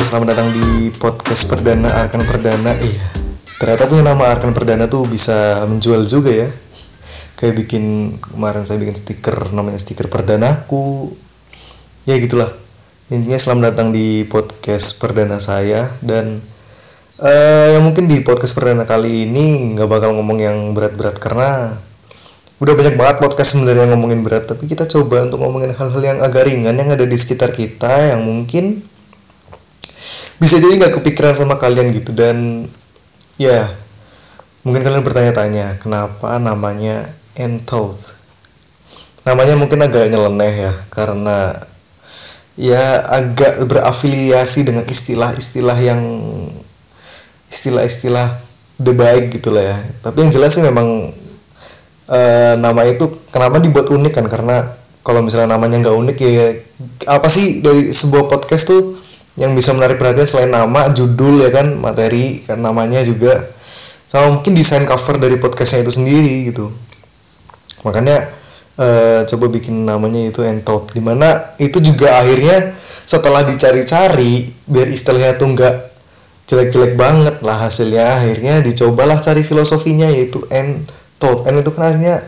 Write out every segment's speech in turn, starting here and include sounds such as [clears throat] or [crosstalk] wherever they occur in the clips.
Ya selamat datang di podcast perdana Arkan Perdana. Iya Ternyata punya nama Arkan Perdana tuh bisa menjual juga ya. Kayak bikin Kemarin saya bikin stiker Namanya stiker perdanaku. Ya gitulah. Intinya selamat datang di podcast perdana saya. Dan uh, Ya mungkin di podcast perdana kali ini nggak bakal ngomong yang berat-berat Karena udah banyak banget podcast sebenarnya ngomongin berat. Tapi kita coba untuk ngomongin hal-hal yang agak ringan yang ada di sekitar kita yang mungkin bisa jadi nggak kepikiran sama kalian gitu dan ya mungkin kalian bertanya-tanya kenapa namanya Entold namanya mungkin agak nyeleneh ya karena ya agak berafiliasi dengan istilah-istilah yang istilah-istilah the baik gitu lah ya. Tapi yang jelas sih memang uh, nama itu kenapa dibuat unik kan? Karena kalau misalnya namanya nggak unik ya apa sih dari sebuah podcast tuh yang bisa menarik perhatian selain nama judul ya kan materi kan namanya juga. Sama mungkin desain cover dari podcastnya itu sendiri gitu. Makanya uh, coba bikin namanya itu entot. Di mana itu juga akhirnya setelah dicari-cari biar istilahnya tuh nggak jelek-jelek banget lah hasilnya. Akhirnya dicobalah cari filosofinya yaitu entot. And itu kan artinya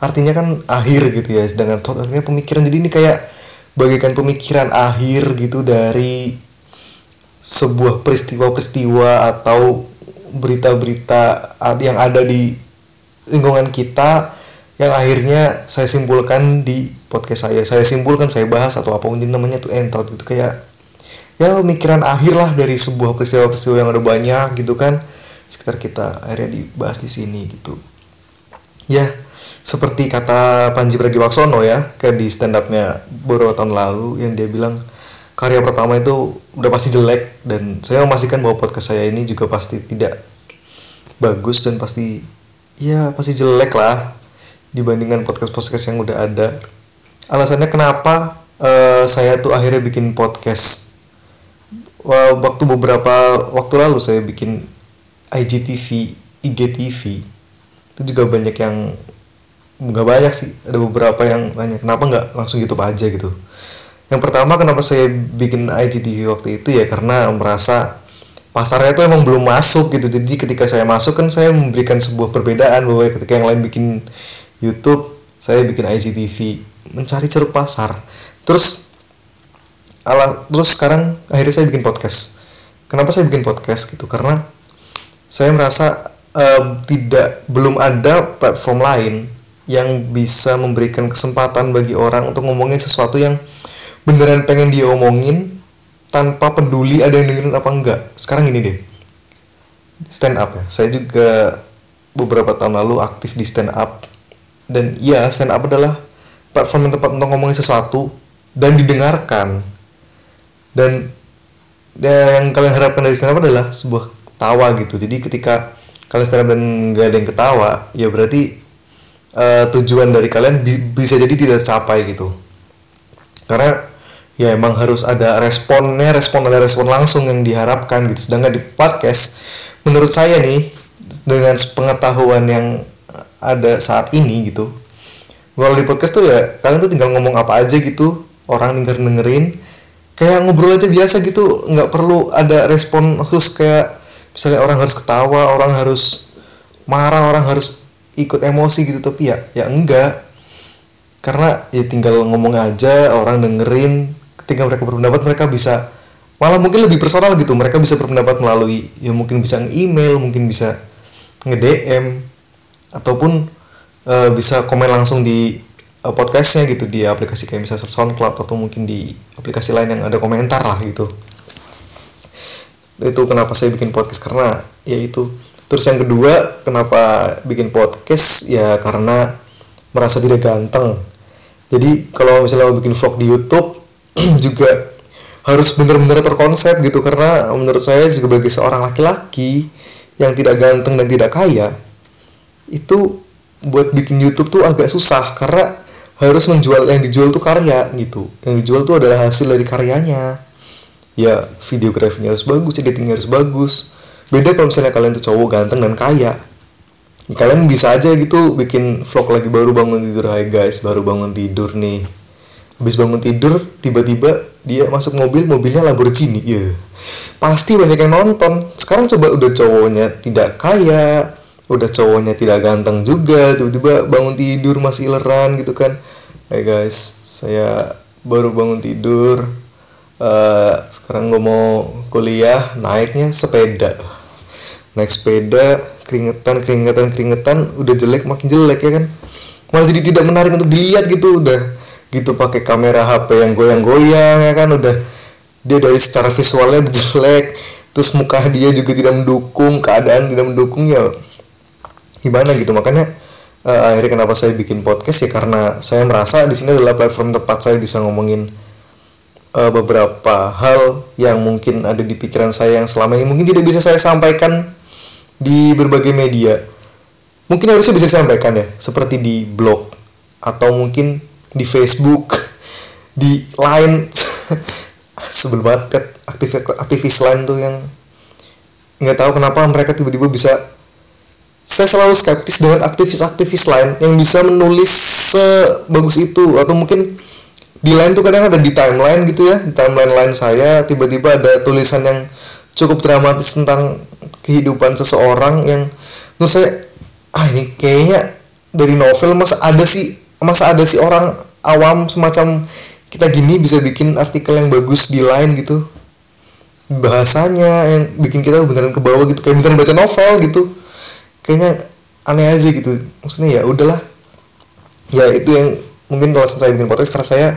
artinya kan akhir gitu ya sedangkan thought artinya pemikiran. Jadi ini kayak bagikan pemikiran akhir gitu dari sebuah peristiwa-peristiwa atau berita-berita yang ada di lingkungan kita yang akhirnya saya simpulkan di podcast saya. Saya simpulkan saya bahas atau apa mungkin namanya tuh entot itu kayak ya pemikiran akhir lah dari sebuah peristiwa-peristiwa yang ada banyak gitu kan. Sekitar kita akhirnya dibahas di sini gitu. Ya seperti kata Panji Pragiwaksono ya kayak di stand upnya beberapa tahun lalu yang dia bilang karya pertama itu udah pasti jelek dan saya memastikan bahwa podcast saya ini juga pasti tidak bagus dan pasti ya pasti jelek lah dibandingkan podcast-podcast yang udah ada. Alasannya kenapa uh, saya tuh akhirnya bikin podcast waktu beberapa waktu lalu saya bikin IGTV IGTV itu juga banyak yang nggak banyak sih. Ada beberapa yang tanya kenapa nggak langsung YouTube aja? gitu. Yang pertama kenapa saya bikin IGTV waktu itu ya karena merasa pasarnya itu emang belum masuk gitu. Jadi ketika saya masuk kan saya memberikan sebuah perbedaan bahwa ketika yang lain bikin YouTube saya bikin IGTV mencari ceruk pasar. Terus ala terus sekarang akhirnya saya bikin podcast. Kenapa saya bikin podcast gitu? Karena saya merasa uh, tidak belum ada platform lain yang bisa memberikan kesempatan bagi orang untuk ngomongin sesuatu yang beneran pengen dia omongin tanpa peduli ada yang dengerin apa enggak. Sekarang ini deh. Stand up ya. Saya juga beberapa tahun lalu aktif di stand up. Dan ya stand up adalah platform yang tepat untuk ngomongin sesuatu dan didengarkan. Dan ya, yang kalian harapkan dari stand up adalah sebuah tawa gitu. Jadi ketika kalian stand up dan gak ada yang ketawa ya berarti uh, tujuan dari kalian bi bisa jadi tidak tercapai gitu. Karena ya emang harus ada responnya respon ada respon langsung yang diharapkan gitu. Sedangkan di podcast menurut saya nih dengan pengetahuan yang ada saat ini gitu kalau di podcast tuh ya kalian tuh tinggal ngomong apa aja gitu orang denger dengerin kayak ngobrol aja biasa gitu nggak perlu ada respon khusus kayak misalnya orang harus ketawa orang harus marah orang harus ikut emosi gitu tapi ya ya enggak. Karena ya tinggal ngomong aja orang dengerin. Ketika mereka berpendapat mereka bisa malah mungkin lebih personal gitu. Mereka bisa berpendapat melalui ya mungkin bisa nge-email mungkin bisa nge-DM ataupun uh, bisa komen langsung di uh, podcastnya gitu di aplikasi kayak misalnya SoundCloud atau mungkin di aplikasi lain yang ada komentar lah gitu. Itu kenapa saya bikin podcast karena ya itu terus yang kedua kenapa bikin podcast? Ya karena merasa tidak ganteng. Jadi kalau misalnya mau bikin vlog di YouTube [clears throat] juga harus benar-benar terkonsep gitu. Karena menurut saya juga bagi seorang laki-laki yang tidak ganteng dan tidak kaya itu buat bikin YouTube tuh agak susah. Karena harus menjual yang dijual tuh karya gitu. Yang dijual tuh adalah hasil dari karyanya. Ya videografinya harus bagus editingnya harus bagus beda kalau misalnya kalian tuh cowok ganteng dan kaya. Ya, kalian bisa aja gitu bikin vlog lagi baru bangun tidur hai guys baru bangun tidur nih. Habis bangun tidur tiba-tiba dia masuk mobil mobilnya Lamborghini. Ya pasti banyak yang nonton. Sekarang coba udah cowoknya tidak kaya udah cowoknya tidak ganteng juga tiba-tiba bangun tidur masih leran gitu kan. Hey guys saya baru bangun tidur uh, sekarang gue mau kuliah naiknya sepeda. Naik sepeda keringetan keringetan keringetan udah jelek makin jelek ya kan? Malah jadi tidak menarik untuk dilihat gitu udah. Gitu pakai kamera HP yang goyang-goyang ya kan? Udah. Dia dari secara visualnya jelek terus muka dia juga tidak mendukung keadaan tidak mendukung ya. Gimana gitu? Makanya uh, akhirnya kenapa saya bikin podcast? Ya karena saya merasa di sini adalah platform tepat saya bisa ngomongin uh, beberapa hal yang mungkin ada di pikiran saya yang selama ini mungkin tidak bisa saya sampaikan di berbagai media. Mungkin harusnya bisa disampaikan ya seperti di blog atau mungkin di Facebook [laughs] di line. [laughs] Sebel banget aktivis aktivis lain tuh yang nggak tahu kenapa mereka tiba-tiba bisa. Saya selalu skeptis dengan aktivis-aktivis lain yang bisa menulis sebagus itu atau mungkin di lain tuh kadang ada di timeline gitu ya di timeline lain saya tiba-tiba ada tulisan yang cukup dramatis tentang kehidupan seseorang yang menurut saya ah ini kayaknya dari novel masa ada sih masa ada sih orang awam semacam kita gini bisa bikin artikel yang bagus di line gitu. Bahasanya yang bikin kita beneran ke bawah gitu kayak beneran baca novel gitu. Kayaknya aneh aja gitu. Maksudnya ya udahlah. Ya itu yang mungkin kalau saya bikin podcast karena saya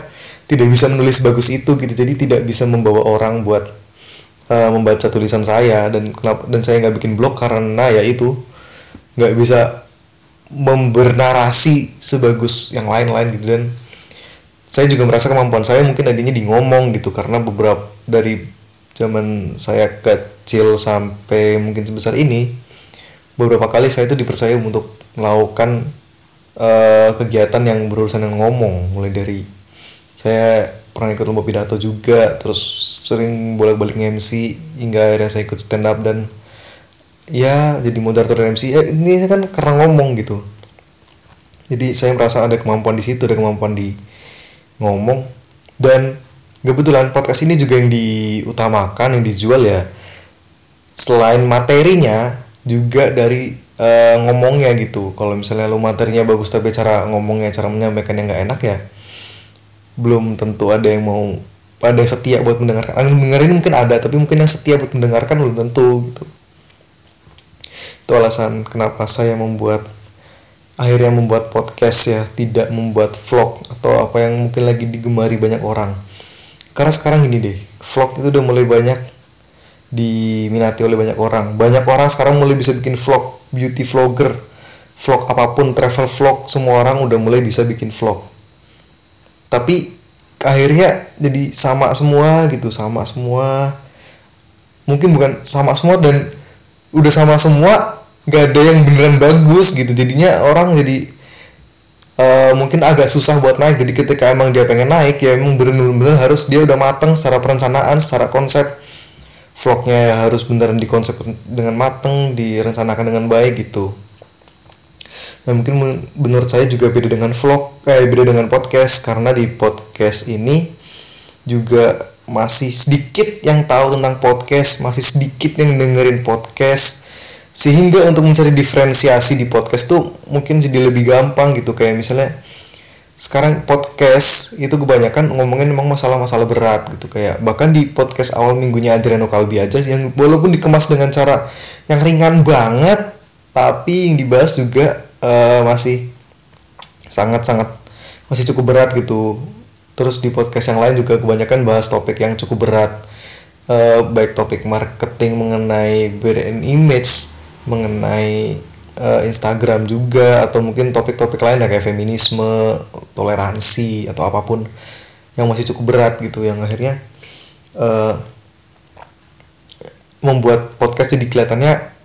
tidak bisa menulis bagus itu gitu. Jadi tidak bisa membawa orang buat uh, membaca tulisan saya. Dan kenapa dan saya nggak bikin blog karena ya itu nggak bisa membernarasi sebagus yang lain-lain gitu. Dan saya juga merasa kemampuan saya mungkin adanya di ngomong gitu. Karena beberapa dari zaman saya kecil sampai mungkin sebesar ini beberapa kali saya itu dipercaya untuk melakukan uh, kegiatan yang berurusan dengan ngomong. Mulai dari saya pernah ikut lomba pidato juga terus sering bolak-balik MC hingga akhirnya saya ikut stand up dan ya jadi moderator MC ya ini kan karena ngomong gitu. Jadi saya merasa ada kemampuan di situ ada kemampuan di ngomong. Dan kebetulan podcast ini juga yang diutamakan yang dijual ya selain materinya juga dari uh, ngomongnya gitu. Kalau misalnya lu materinya bagus tapi cara ngomongnya cara menyampaikan yang nggak enak ya belum tentu ada yang mau ada yang setia buat mendengarkan. Yang dengerin mungkin ada tapi mungkin yang setia buat mendengarkan belum tentu gitu. Itu alasan kenapa saya membuat akhirnya membuat podcast ya tidak membuat vlog atau apa yang mungkin lagi digemari banyak orang. Karena sekarang gini deh vlog itu udah mulai banyak diminati oleh banyak orang. Banyak orang sekarang mulai bisa bikin vlog beauty vlogger vlog apa pun travel vlog semua orang udah mulai bisa bikin vlog tapi akhirnya jadi sama semua gitu sama semua. Mungkin bukan sama semua dan udah sama semua nggak ada yang beneran bagus gitu. Jadinya orang jadi uh, mungkin agak susah buat naik. Jadi ketika emang dia pengen naik ya emang bener-bener harus dia udah mateng secara perencanaan secara konsep. Vlognya harus beneran dikonsep dengan mateng direncanakan dengan baik gitu nah mungkin menurut saya juga beda dengan vlog eh beda dengan podcast. Karena di podcast ini juga masih sedikit yang tahu tentang podcast masih sedikit yang dengerin podcast. Sehingga untuk mencari diferensiasi di podcast tuh mungkin jadi lebih gampang gitu. Kayak misalnya sekarang podcast itu kebanyakan ngomongin memang masalah-masalah berat gitu. Kayak bahkan di podcast awal minggunya Adriano Kalbi aja yang walaupun dikemas dengan cara yang ringan banget tapi yang dibahas juga uh, masih sangat-sangat masih cukup berat gitu. Terus di podcast yang lain juga kebanyakan bahas topik yang cukup berat. Uh, baik topik marketing mengenai brand image mengenai uh, Instagram juga atau mungkin topik-topik lain kayak feminisme, toleransi atau apa pun yang masih cukup berat gitu yang akhirnya uh, membuat podcast jadi kelihatannya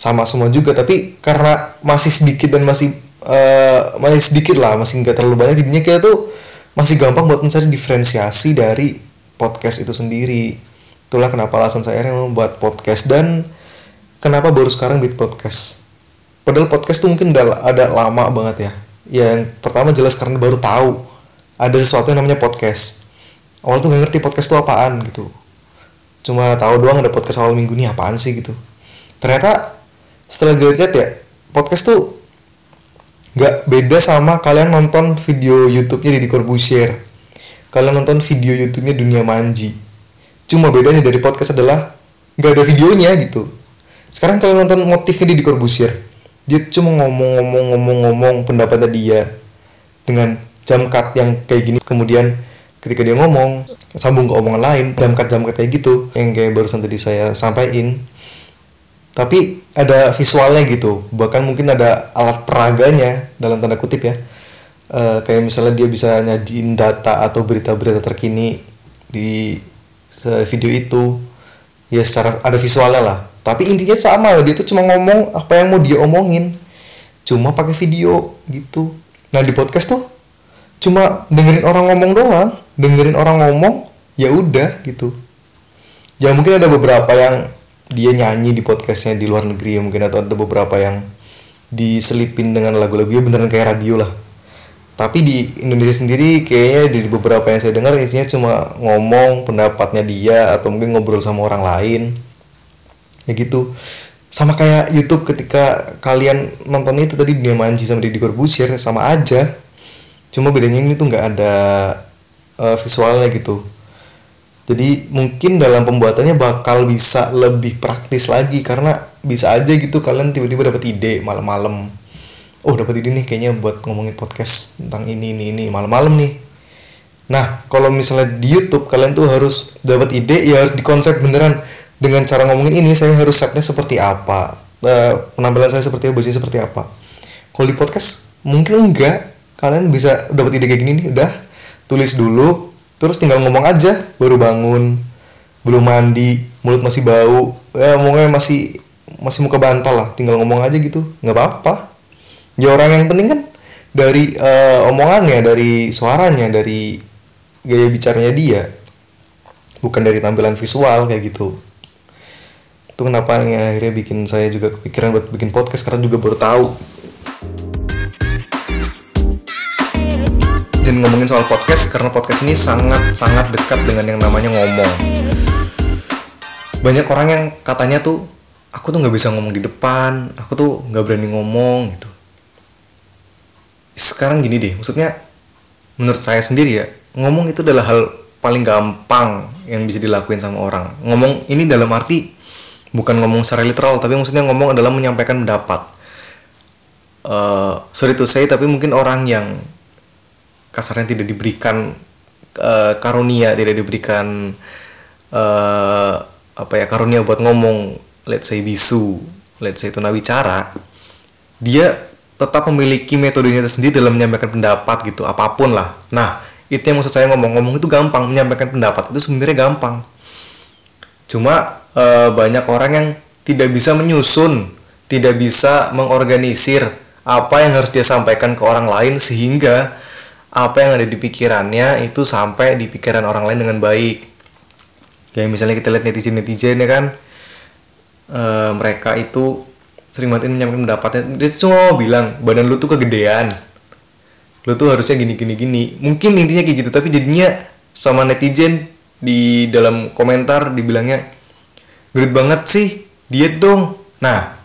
sama semua juga tapi karena masih sedikit dan masih uh, masih sedikit lah masih nggak terlalu banyak jadinya kita tuh masih gampang buat mencari diferensiasi dari podcast itu sendiri. Itulah kenapa alasan saya yang membuat podcast dan kenapa baru sekarang bikin podcast. Padahal podcast tuh mungkin udah ada lama banget ya. Yang pertama jelas karena baru tahu ada sesuatu yang namanya podcast. Awal tuh gak ngerti podcast tuh apaan gitu. Cuma tahu doang ada podcast awal minggu nih apaan sih gitu. Ternyata setelah gue lihat ya podcast tuh nggak beda sama kalian nonton video YouTube-nya di Corbusier kalian nonton video YouTube-nya Dunia Manji. Cuma bedanya dari podcast adalah nggak ada videonya gitu. Sekarang kalian nonton motifnya di Corbusier dia cuma ngomong-ngomong-ngomong-ngomong pendapatnya dia. Dengan jam cut yang kayak gini. Kemudian ketika dia ngomong sambung ke omongan lain jam cut jam cut kayak gitu. Yang kayak barusan tadi saya sampaikan. Tapi ada visualnya gitu. Bahkan mungkin ada alat peraganya dalam tanda kutip ya. E, kayak misalnya dia bisa nyajiin data atau berita-berita terkini di video itu. Ya secara ada visualnya lah. Tapi intinya sama dia tuh cuma ngomong apa yang mau dia omongin. Cuma pakai video gitu. Nah di podcast tuh cuma dengerin orang ngomong doang. Dengerin orang ngomong ya udah gitu. Ya mungkin ada beberapa yang dia nyanyi di podcastnya di luar negeri ya mungkin atau ada beberapa yang diselipin dengan lagu-lagu ya beneran kayak radio lah. Tapi di Indonesia sendiri kayaknya di beberapa yang saya dengar isinya cuma ngomong pendapatnya dia atau mungkin ngobrol sama orang lain. Ya gitu. Sama kayak YouTube ketika kalian nonton itu tadi Dunia Manji sama Deddy Corbuzier sama aja. Cuma bedanya ini tuh nggak ada uh, visualnya gitu jadi mungkin dalam pembuatannya bakal bisa lebih praktis lagi karena bisa aja gitu kalian tiba-tiba dapat ide malam-malam. Oh dapat ide nih kayaknya buat ngomongin podcast tentang ini ini ini malam-malam nih. Nah kalau misalnya di YouTube kalian tuh harus dapat ide ya harus dikonsep beneran. Dengan cara ngomongin ini saya harus setnya seperti apa? Uh, penampilan saya seperti apa bajunya seperti apa? Kalau di podcast mungkin enggak. Kalian bisa dapat ide kayak gini nih udah. Tulis dulu terus tinggal ngomong aja baru bangun belum mandi mulut masih bau. Ya ngomongnya masih masih muka bantal lah tinggal ngomong aja gitu nggak apa-apa. Ya orang yang penting kan dari uh, omongannya dari suaranya dari gaya bicaranya dia. Bukan dari tampilan visual kayak gitu. Itu kenapa yang akhirnya bikin saya juga kepikiran buat bikin podcast karena juga baru tahu dan ngomongin soal podcast karena podcast ini sangat sangat dekat dengan yang namanya ngomong. Banyak orang yang katanya tuh aku tuh nggak bisa ngomong di depan aku tuh nggak berani ngomong gitu. Sekarang gini deh maksudnya menurut saya sendiri ya ngomong itu adalah hal paling gampang yang bisa dilakuin sama orang. Ngomong ini dalam arti bukan ngomong secara literal tapi maksudnya ngomong adalah menyampaikan pendapat. Uh, sorry to say tapi mungkin orang yang kasarnya tidak diberikan uh, karunia tidak diberikan uh, apa ya karunia buat ngomong. Let's say bisu let's say tunawicara dia tetap memiliki metodenya sendiri dalam menyampaikan pendapat gitu apa pun lah. Nah itu yang maksud saya ngomong-ngomong itu gampang menyampaikan pendapat itu sebenarnya gampang. Cuma e, banyak orang yang tidak bisa menyusun, tidak bisa mengorganisir apa yang harus dia sampaikan ke orang lain sehingga apa yang ada di pikirannya itu sampai di pikiran orang lain dengan baik. Kayak misalnya kita lihat netizen-netizen ya kan, e, mereka itu sering banget menyampaikan pendapatnya. Dia cuma bilang badan lu tuh kegedean, lu tuh harusnya gini gini gini. Mungkin intinya kayak gitu, tapi jadinya sama netizen di dalam komentar dibilangnya gede banget sih diet dong nah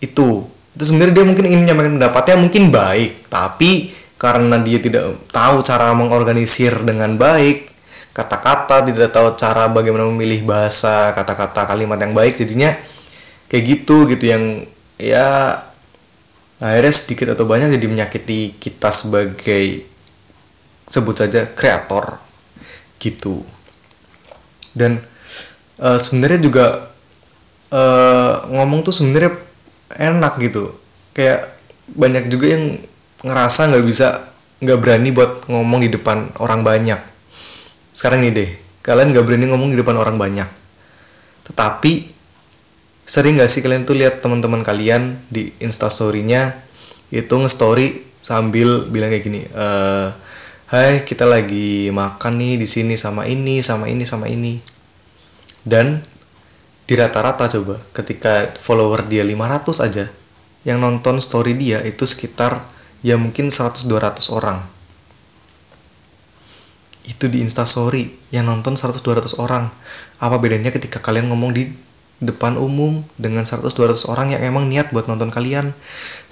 itu itu sebenarnya dia mungkin ingin menyampaikan pendapatnya mungkin baik tapi karena dia tidak tahu cara mengorganisir dengan baik kata-kata tidak tahu cara bagaimana memilih bahasa kata-kata kalimat yang baik jadinya kayak gitu gitu yang ya akhirnya sedikit atau banyak jadi menyakiti kita sebagai sebut saja kreator gitu. Dan uh, sebenarnya juga uh, ngomong tuh sebenarnya enak gitu. Kayak banyak juga yang ngerasa nggak bisa nggak berani buat ngomong di depan orang banyak. Sekarang ini deh kalian nggak berani ngomong di depan orang banyak. Tetapi sering nggak sih kalian tuh lihat teman-teman kalian di instastorynya itu nge-story sambil bilang kayak gini eh hai kita lagi makan nih di sini sama ini sama ini sama ini. Dan di rata-rata coba ketika follower dia 500 aja yang nonton story dia itu sekitar ya mungkin 100-200 orang. Itu di instastory yang nonton 100-200 orang. Apa bedanya ketika kalian ngomong di depan umum dengan 100-200 orang yang emang niat buat nonton kalian?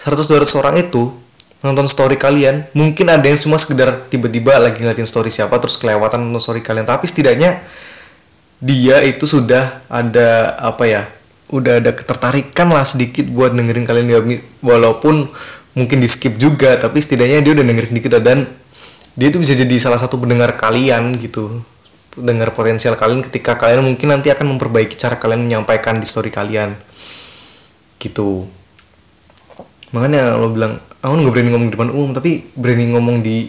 100-200 orang itu nonton story kalian mungkin ada yang cuma sekedar tiba-tiba lagi ngeliatin story siapa terus kelewatan nonton story kalian. Tapi setidaknya dia itu sudah ada apa ya udah ada ketertarikan lah sedikit buat dengerin kalian walaupun mungkin di skip juga tapi setidaknya dia udah dengerin sedikit dan dia itu bisa jadi salah satu pendengar kalian gitu. Dengar potensial kalian ketika kalian mungkin nanti akan memperbaiki cara kalian menyampaikan di story kalian. Gitu. Makanya lo bilang aku nggak berani ngomong di depan umum tapi berani ngomong di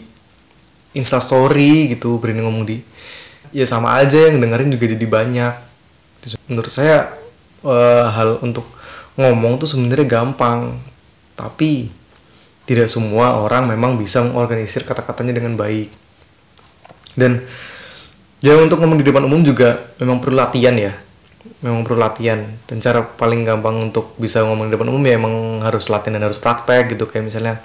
instastory gitu berani ngomong di ya sama aja yang dengerin juga jadi banyak. Menurut saya uh, hal untuk ngomong tuh sebenarnya gampang. Tapi tidak semua orang memang bisa mengorganisir kata-katanya dengan baik. Dan ya untuk ngomong di depan umum juga memang perlu latihan ya. Memang perlu latihan. Dan cara paling gampang untuk bisa ngomong di depan umum ya emang harus latihan dan harus praktek gitu. Kayak misalnya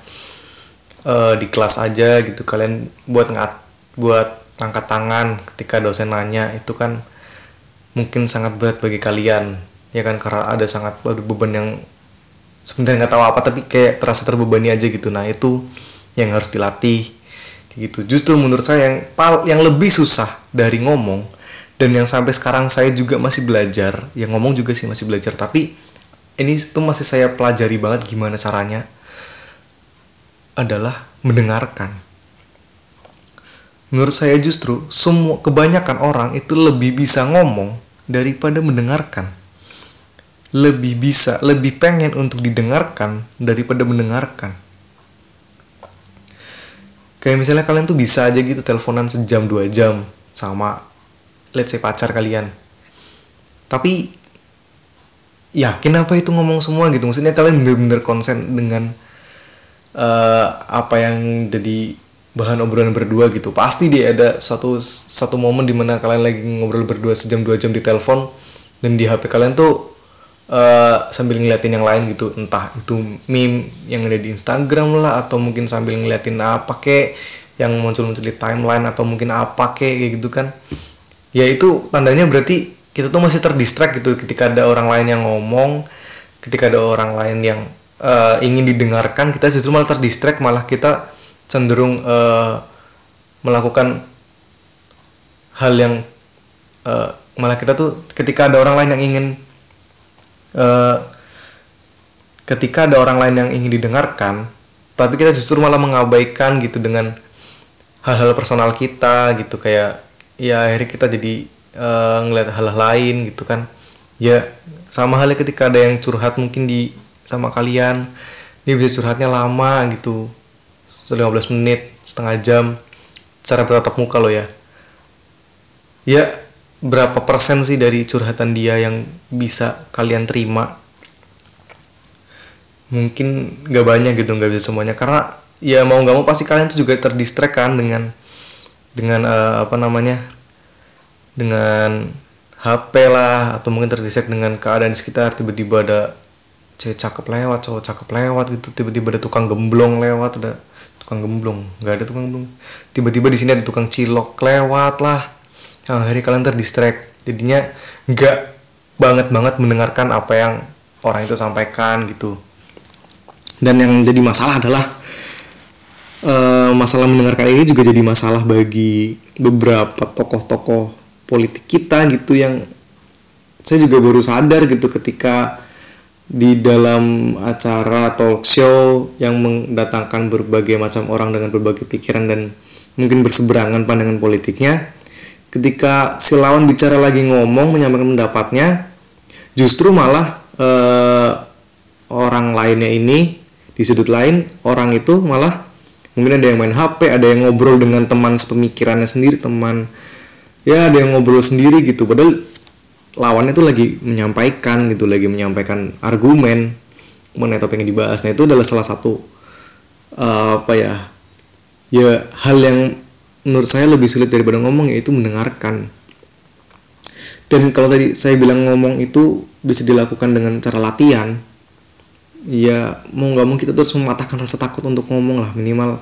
uh, di kelas aja gitu kalian buat ngat buat angkat tangan ketika dosen nanya itu kan mungkin sangat berat bagi kalian. Ya kan karena ada sangat beban yang sebenarnya nggak tahu apa tapi kayak terasa terbebani aja gitu. Nah itu yang harus dilatih. Gitu. Justru menurut saya yang yang lebih susah dari ngomong dan yang sampai sekarang saya juga masih belajar yang ngomong juga sih masih belajar tapi ini tuh masih saya pelajari banget gimana caranya adalah mendengarkan. Menurut saya justru semua kebanyakan orang itu lebih bisa ngomong daripada mendengarkan lebih bisa lebih pengen untuk didengarkan daripada mendengarkan. Kayak misalnya kalian tuh bisa aja gitu teleponan sejam dua jam sama let's say pacar kalian. Tapi yakin apa itu ngomong semua gitu? Maksudnya kalian bener-bener konsen dengan uh, apa yang jadi bahan obrolan berdua gitu. Pasti dia ada satu satu momen di mana kalian lagi ngobrol berdua sejam dua jam di telepon dan di HP kalian tuh uh, sambil ngeliatin yang lain gitu entah itu meme yang ada di Instagram lah atau mungkin sambil ngeliatin apa kek yang muncul-muncul di timeline atau mungkin apa kek kayak gitu kan. Ya itu tandanya berarti kita tuh masih terdistract gitu ketika ada orang lain yang ngomong ketika ada orang lain yang uh, ingin didengarkan kita justru malah terdistract malah kita cenderung uh, melakukan hal yang uh, malah kita tuh ketika ada orang lain yang ingin uh, ketika ada orang lain yang ingin didengarkan tapi kita justru malah mengabaikan gitu dengan hal-hal personal kita gitu kayak ya akhirnya kita jadi uh, ngeliat hal-hal lain gitu kan. Ya sama halnya ketika ada yang curhat mungkin di sama kalian dia bisa curhatnya lama gitu 15 menit setengah jam cara bertatap muka lo ya. Ya berapa persen sih dari curhatan dia yang bisa kalian terima? Mungkin gak banyak gitu nggak bisa semuanya. Karena ya mau nggak mau pasti kalian tuh juga terdistract kan dengan dengan uh, apa namanya dengan HP lah atau mungkin terdistract dengan keadaan di sekitar tiba-tiba ada cewek cakep lewat cowok cakep lewat gitu tiba-tiba ada tukang gemblong lewat ada tukang gemblong nggak ada tukang gemblong. Tiba-tiba di sini ada tukang cilok lewat lah hari kalian terdistract. Jadinya nggak banget banget mendengarkan apa yang orang itu sampaikan gitu. Dan yang jadi masalah adalah uh, masalah mendengarkan ini juga jadi masalah bagi beberapa tokoh-tokoh politik kita gitu yang saya juga baru sadar gitu ketika di dalam acara talk show yang mendatangkan berbagai macam orang dengan berbagai pikiran dan mungkin berseberangan pandangan politiknya ketika si lawan bicara lagi ngomong menyampaikan pendapatnya justru malah uh, orang lainnya ini di sudut lain orang itu malah mungkin ada yang main HP ada yang ngobrol dengan teman sepemikirannya sendiri teman ya ada yang ngobrol sendiri gitu. Padahal lawannya tuh lagi menyampaikan gitu lagi menyampaikan argumen mengenai topik yang dibahas. Nah itu adalah salah satu uh, apa ya ya hal yang menurut saya lebih sulit daripada ngomong yaitu mendengarkan. Dan kalau tadi saya bilang ngomong itu bisa dilakukan dengan cara latihan ya mau nggak mau kita terus mematahkan rasa takut untuk ngomong lah. Minimal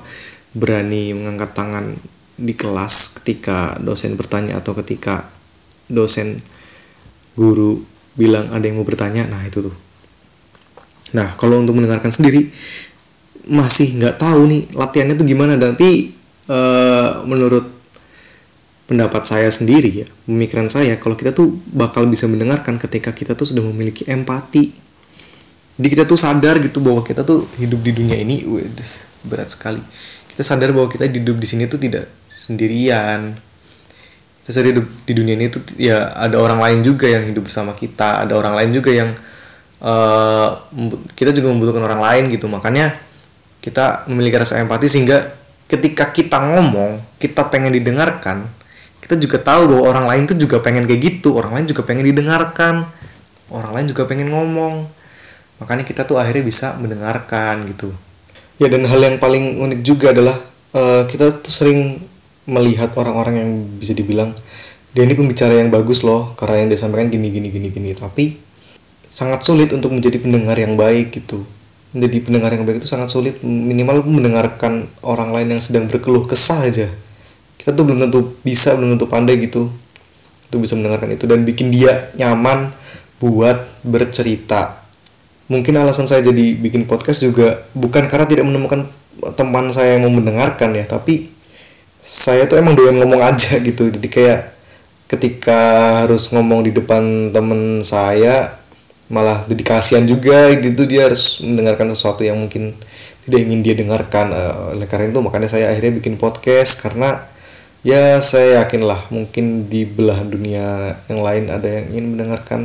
berani mengangkat tangan di kelas ketika dosen bertanya atau ketika dosen guru bilang ada yang mau bertanya nah itu tuh. Nah kalau untuk mendengarkan sendiri masih nggak tahu nih latihannya tuh gimana. Tapi uh, menurut pendapat saya sendiri ya pemikiran saya kalau kita tuh bakal bisa mendengarkan ketika kita tuh sudah memiliki empati. Jadi kita tuh sadar gitu bahwa kita tuh hidup di dunia ini wih, berat sekali. Kita sadar bahwa kita hidup di sini tuh tidak sendirian. Kita sadar hidup di dunia ini tuh ya ada orang lain juga yang hidup bersama kita ada orang lain juga yang uh, kita juga membutuhkan orang lain gitu. Makanya kita memiliki rasa empati sehingga ketika kita ngomong kita pengen didengarkan kita juga tahu bahwa orang lain tuh juga pengen kayak gitu orang lain juga pengen didengarkan orang lain juga pengen ngomong. Makanya kita tuh akhirnya bisa mendengarkan gitu. Ya dan hal yang paling unik juga adalah uh, kita tuh sering melihat orang-orang yang bisa dibilang dia ini pembicara yang bagus loh karena yang dia sampaikan gini gini gini gini. Tapi sangat sulit untuk menjadi pendengar yang baik gitu menjadi pendengar yang baik itu sangat sulit minimal mendengarkan orang lain yang sedang berkeluh kesah aja. Kita tuh belum tentu bisa belum tentu pandai gitu untuk bisa mendengarkan itu dan bikin dia nyaman buat bercerita. Mungkin alasan saya jadi bikin podcast juga bukan karena tidak menemukan teman saya yang mau mendengarkan ya tapi saya tuh emang doyan ngomong aja gitu. Jadi kayak ketika harus ngomong di depan temen saya malah jadi kasihan juga gitu. Dia harus mendengarkan sesuatu yang mungkin tidak ingin dia dengarkan. Uh, oleh karena itu makanya saya akhirnya bikin podcast. Karena ya saya yakin lah mungkin di belahan dunia yang lain ada yang ingin mendengarkan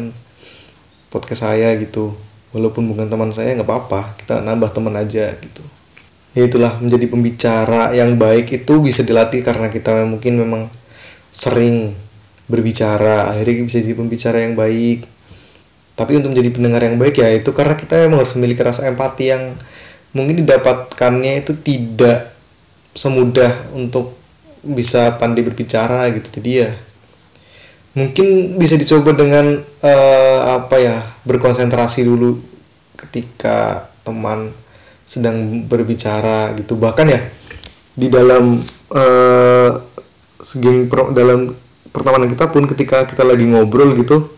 podcast saya gitu. Walaupun bukan teman saya nggak apa-apa. Kita nambah teman aja gitu. Ya itulah menjadi pembicara yang baik itu bisa dilatih karena kita mungkin memang sering berbicara. Akhirnya bisa jadi pembicara yang baik tapi untuk menjadi pendengar yang baik ya itu karena kita memang harus memiliki rasa empati yang mungkin didapatkannya itu tidak semudah untuk bisa pandai berbicara gitu. Jadi ya mungkin bisa dicoba dengan uh, apa ya berkonsentrasi dulu ketika teman sedang berbicara gitu. Bahkan ya di dalam uh, segi pro, dalam pertemanan kita pun ketika kita lagi ngobrol gitu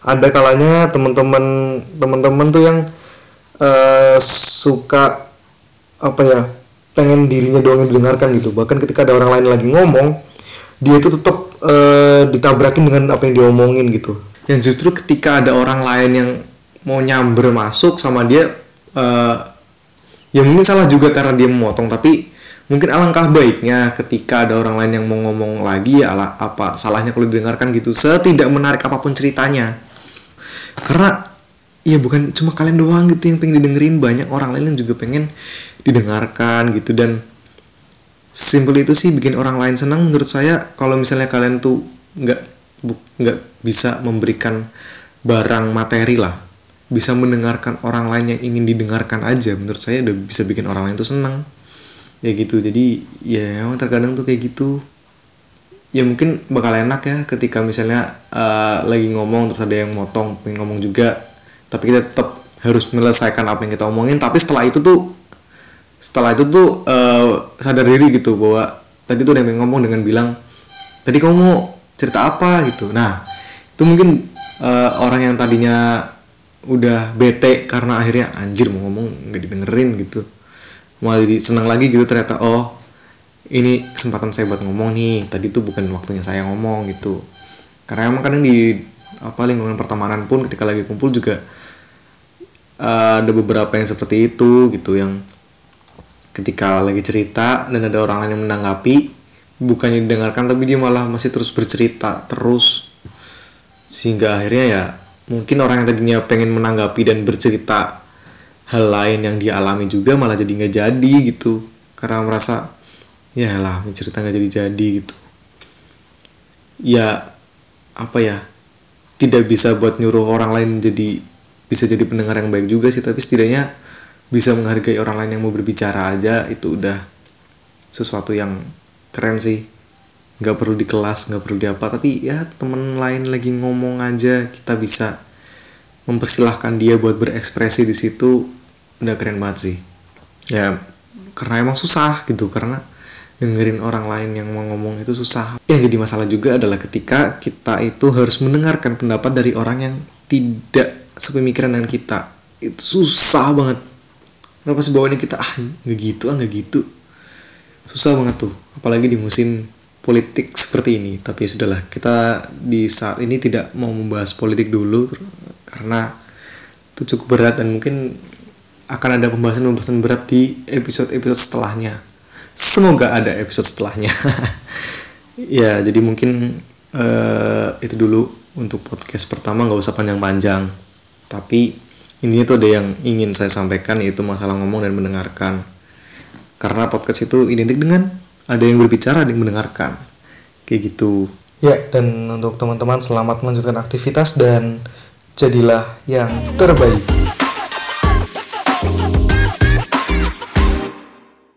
ada kalanya teman-teman teman-teman tuh yang uh, suka apa ya pengen dirinya doang yang didengarkan gitu. Bahkan ketika ada orang lain lagi ngomong dia itu tetap uh, ditabrakin dengan apa yang diomongin gitu. Yang justru ketika ada orang lain yang mau nyamber masuk sama dia uh, ya mungkin salah juga karena dia memotong tapi mungkin alangkah baiknya ketika ada orang lain yang mau ngomong lagi ya ala, apa salahnya kalau didengarkan gitu. Setidak menarik apa pun ceritanya karena ya bukan cuma kalian doang gitu yang pengen didengerin. Banyak orang lain yang juga pengen didengarkan gitu. Dan simpel itu sih bikin orang lain senang menurut saya kalau misalnya kalian tuh nggak nggak bisa memberikan barang materi lah. Bisa mendengarkan orang lain yang ingin didengarkan aja. Menurut saya udah bisa bikin orang lain tuh senang ya gitu. Jadi ya emang terkadang tuh kayak gitu ya mungkin bakal enak ya ketika misalnya uh, lagi ngomong terus ada yang motong pengen ngomong juga. Tapi kita tetap harus menyelesaikan apa yang kita omongin. Tapi setelah itu tuh setelah itu tuh uh, sadar diri gitu bahwa tadi tuh ada yang ngomong dengan bilang tadi kamu mau cerita apa? gitu. Nah itu mungkin uh, orang yang tadinya udah bete karena akhirnya anjir mau ngomong nggak didengerin gitu. Malah jadi senang lagi gitu ternyata oh ini kesempatan saya buat ngomong nih tadi tuh bukan waktunya saya ngomong gitu. Karena emang kadang di apa lingkungan pertemanan pun ketika lagi kumpul juga uh, ada beberapa yang seperti itu gitu yang ketika lagi cerita dan ada orang lain yang menanggapi bukannya didengarkan tapi dia malah masih terus bercerita terus. Sehingga akhirnya ya mungkin orang yang tadinya pengen menanggapi dan bercerita hal lain yang dia alami juga malah jadi nggak jadi gitu. Karena merasa ya lah mencerita nggak jadi jadi gitu. Ya apa ya tidak bisa buat nyuruh orang lain jadi bisa jadi pendengar yang baik juga sih tapi setidaknya bisa menghargai orang lain yang mau berbicara aja itu udah sesuatu yang keren sih. Nggak perlu di kelas nggak perlu di apa tapi ya temen lain lagi ngomong aja kita bisa mempersilahkan dia buat berekspresi di situ udah keren banget sih. Ya karena emang susah gitu karena dengerin orang lain yang mau ngomong itu susah. Yang jadi masalah juga adalah ketika kita itu harus mendengarkan pendapat dari orang yang tidak sepemikiran dengan kita. Itu susah banget. Kenapa sih bawaannya kita ah nggak gitu ah nggak gitu. Susah banget tuh apalagi di musim politik seperti ini. Tapi sudahlah kita di saat ini tidak mau membahas politik dulu karena itu cukup berat dan mungkin akan ada pembahasan-pembahasan berat di episode-episode setelahnya semoga ada episode setelahnya. [laughs] Ya jadi mungkin uh, itu dulu untuk podcast pertama nggak usah panjang-panjang. Tapi ini tuh ada yang ingin saya sampaikan yaitu masalah ngomong dan mendengarkan. Karena podcast itu identik dengan ada yang berbicara yang mendengarkan. Kayak gitu. Ya dan untuk teman-teman selamat melanjutkan aktivitas dan jadilah yang terbaik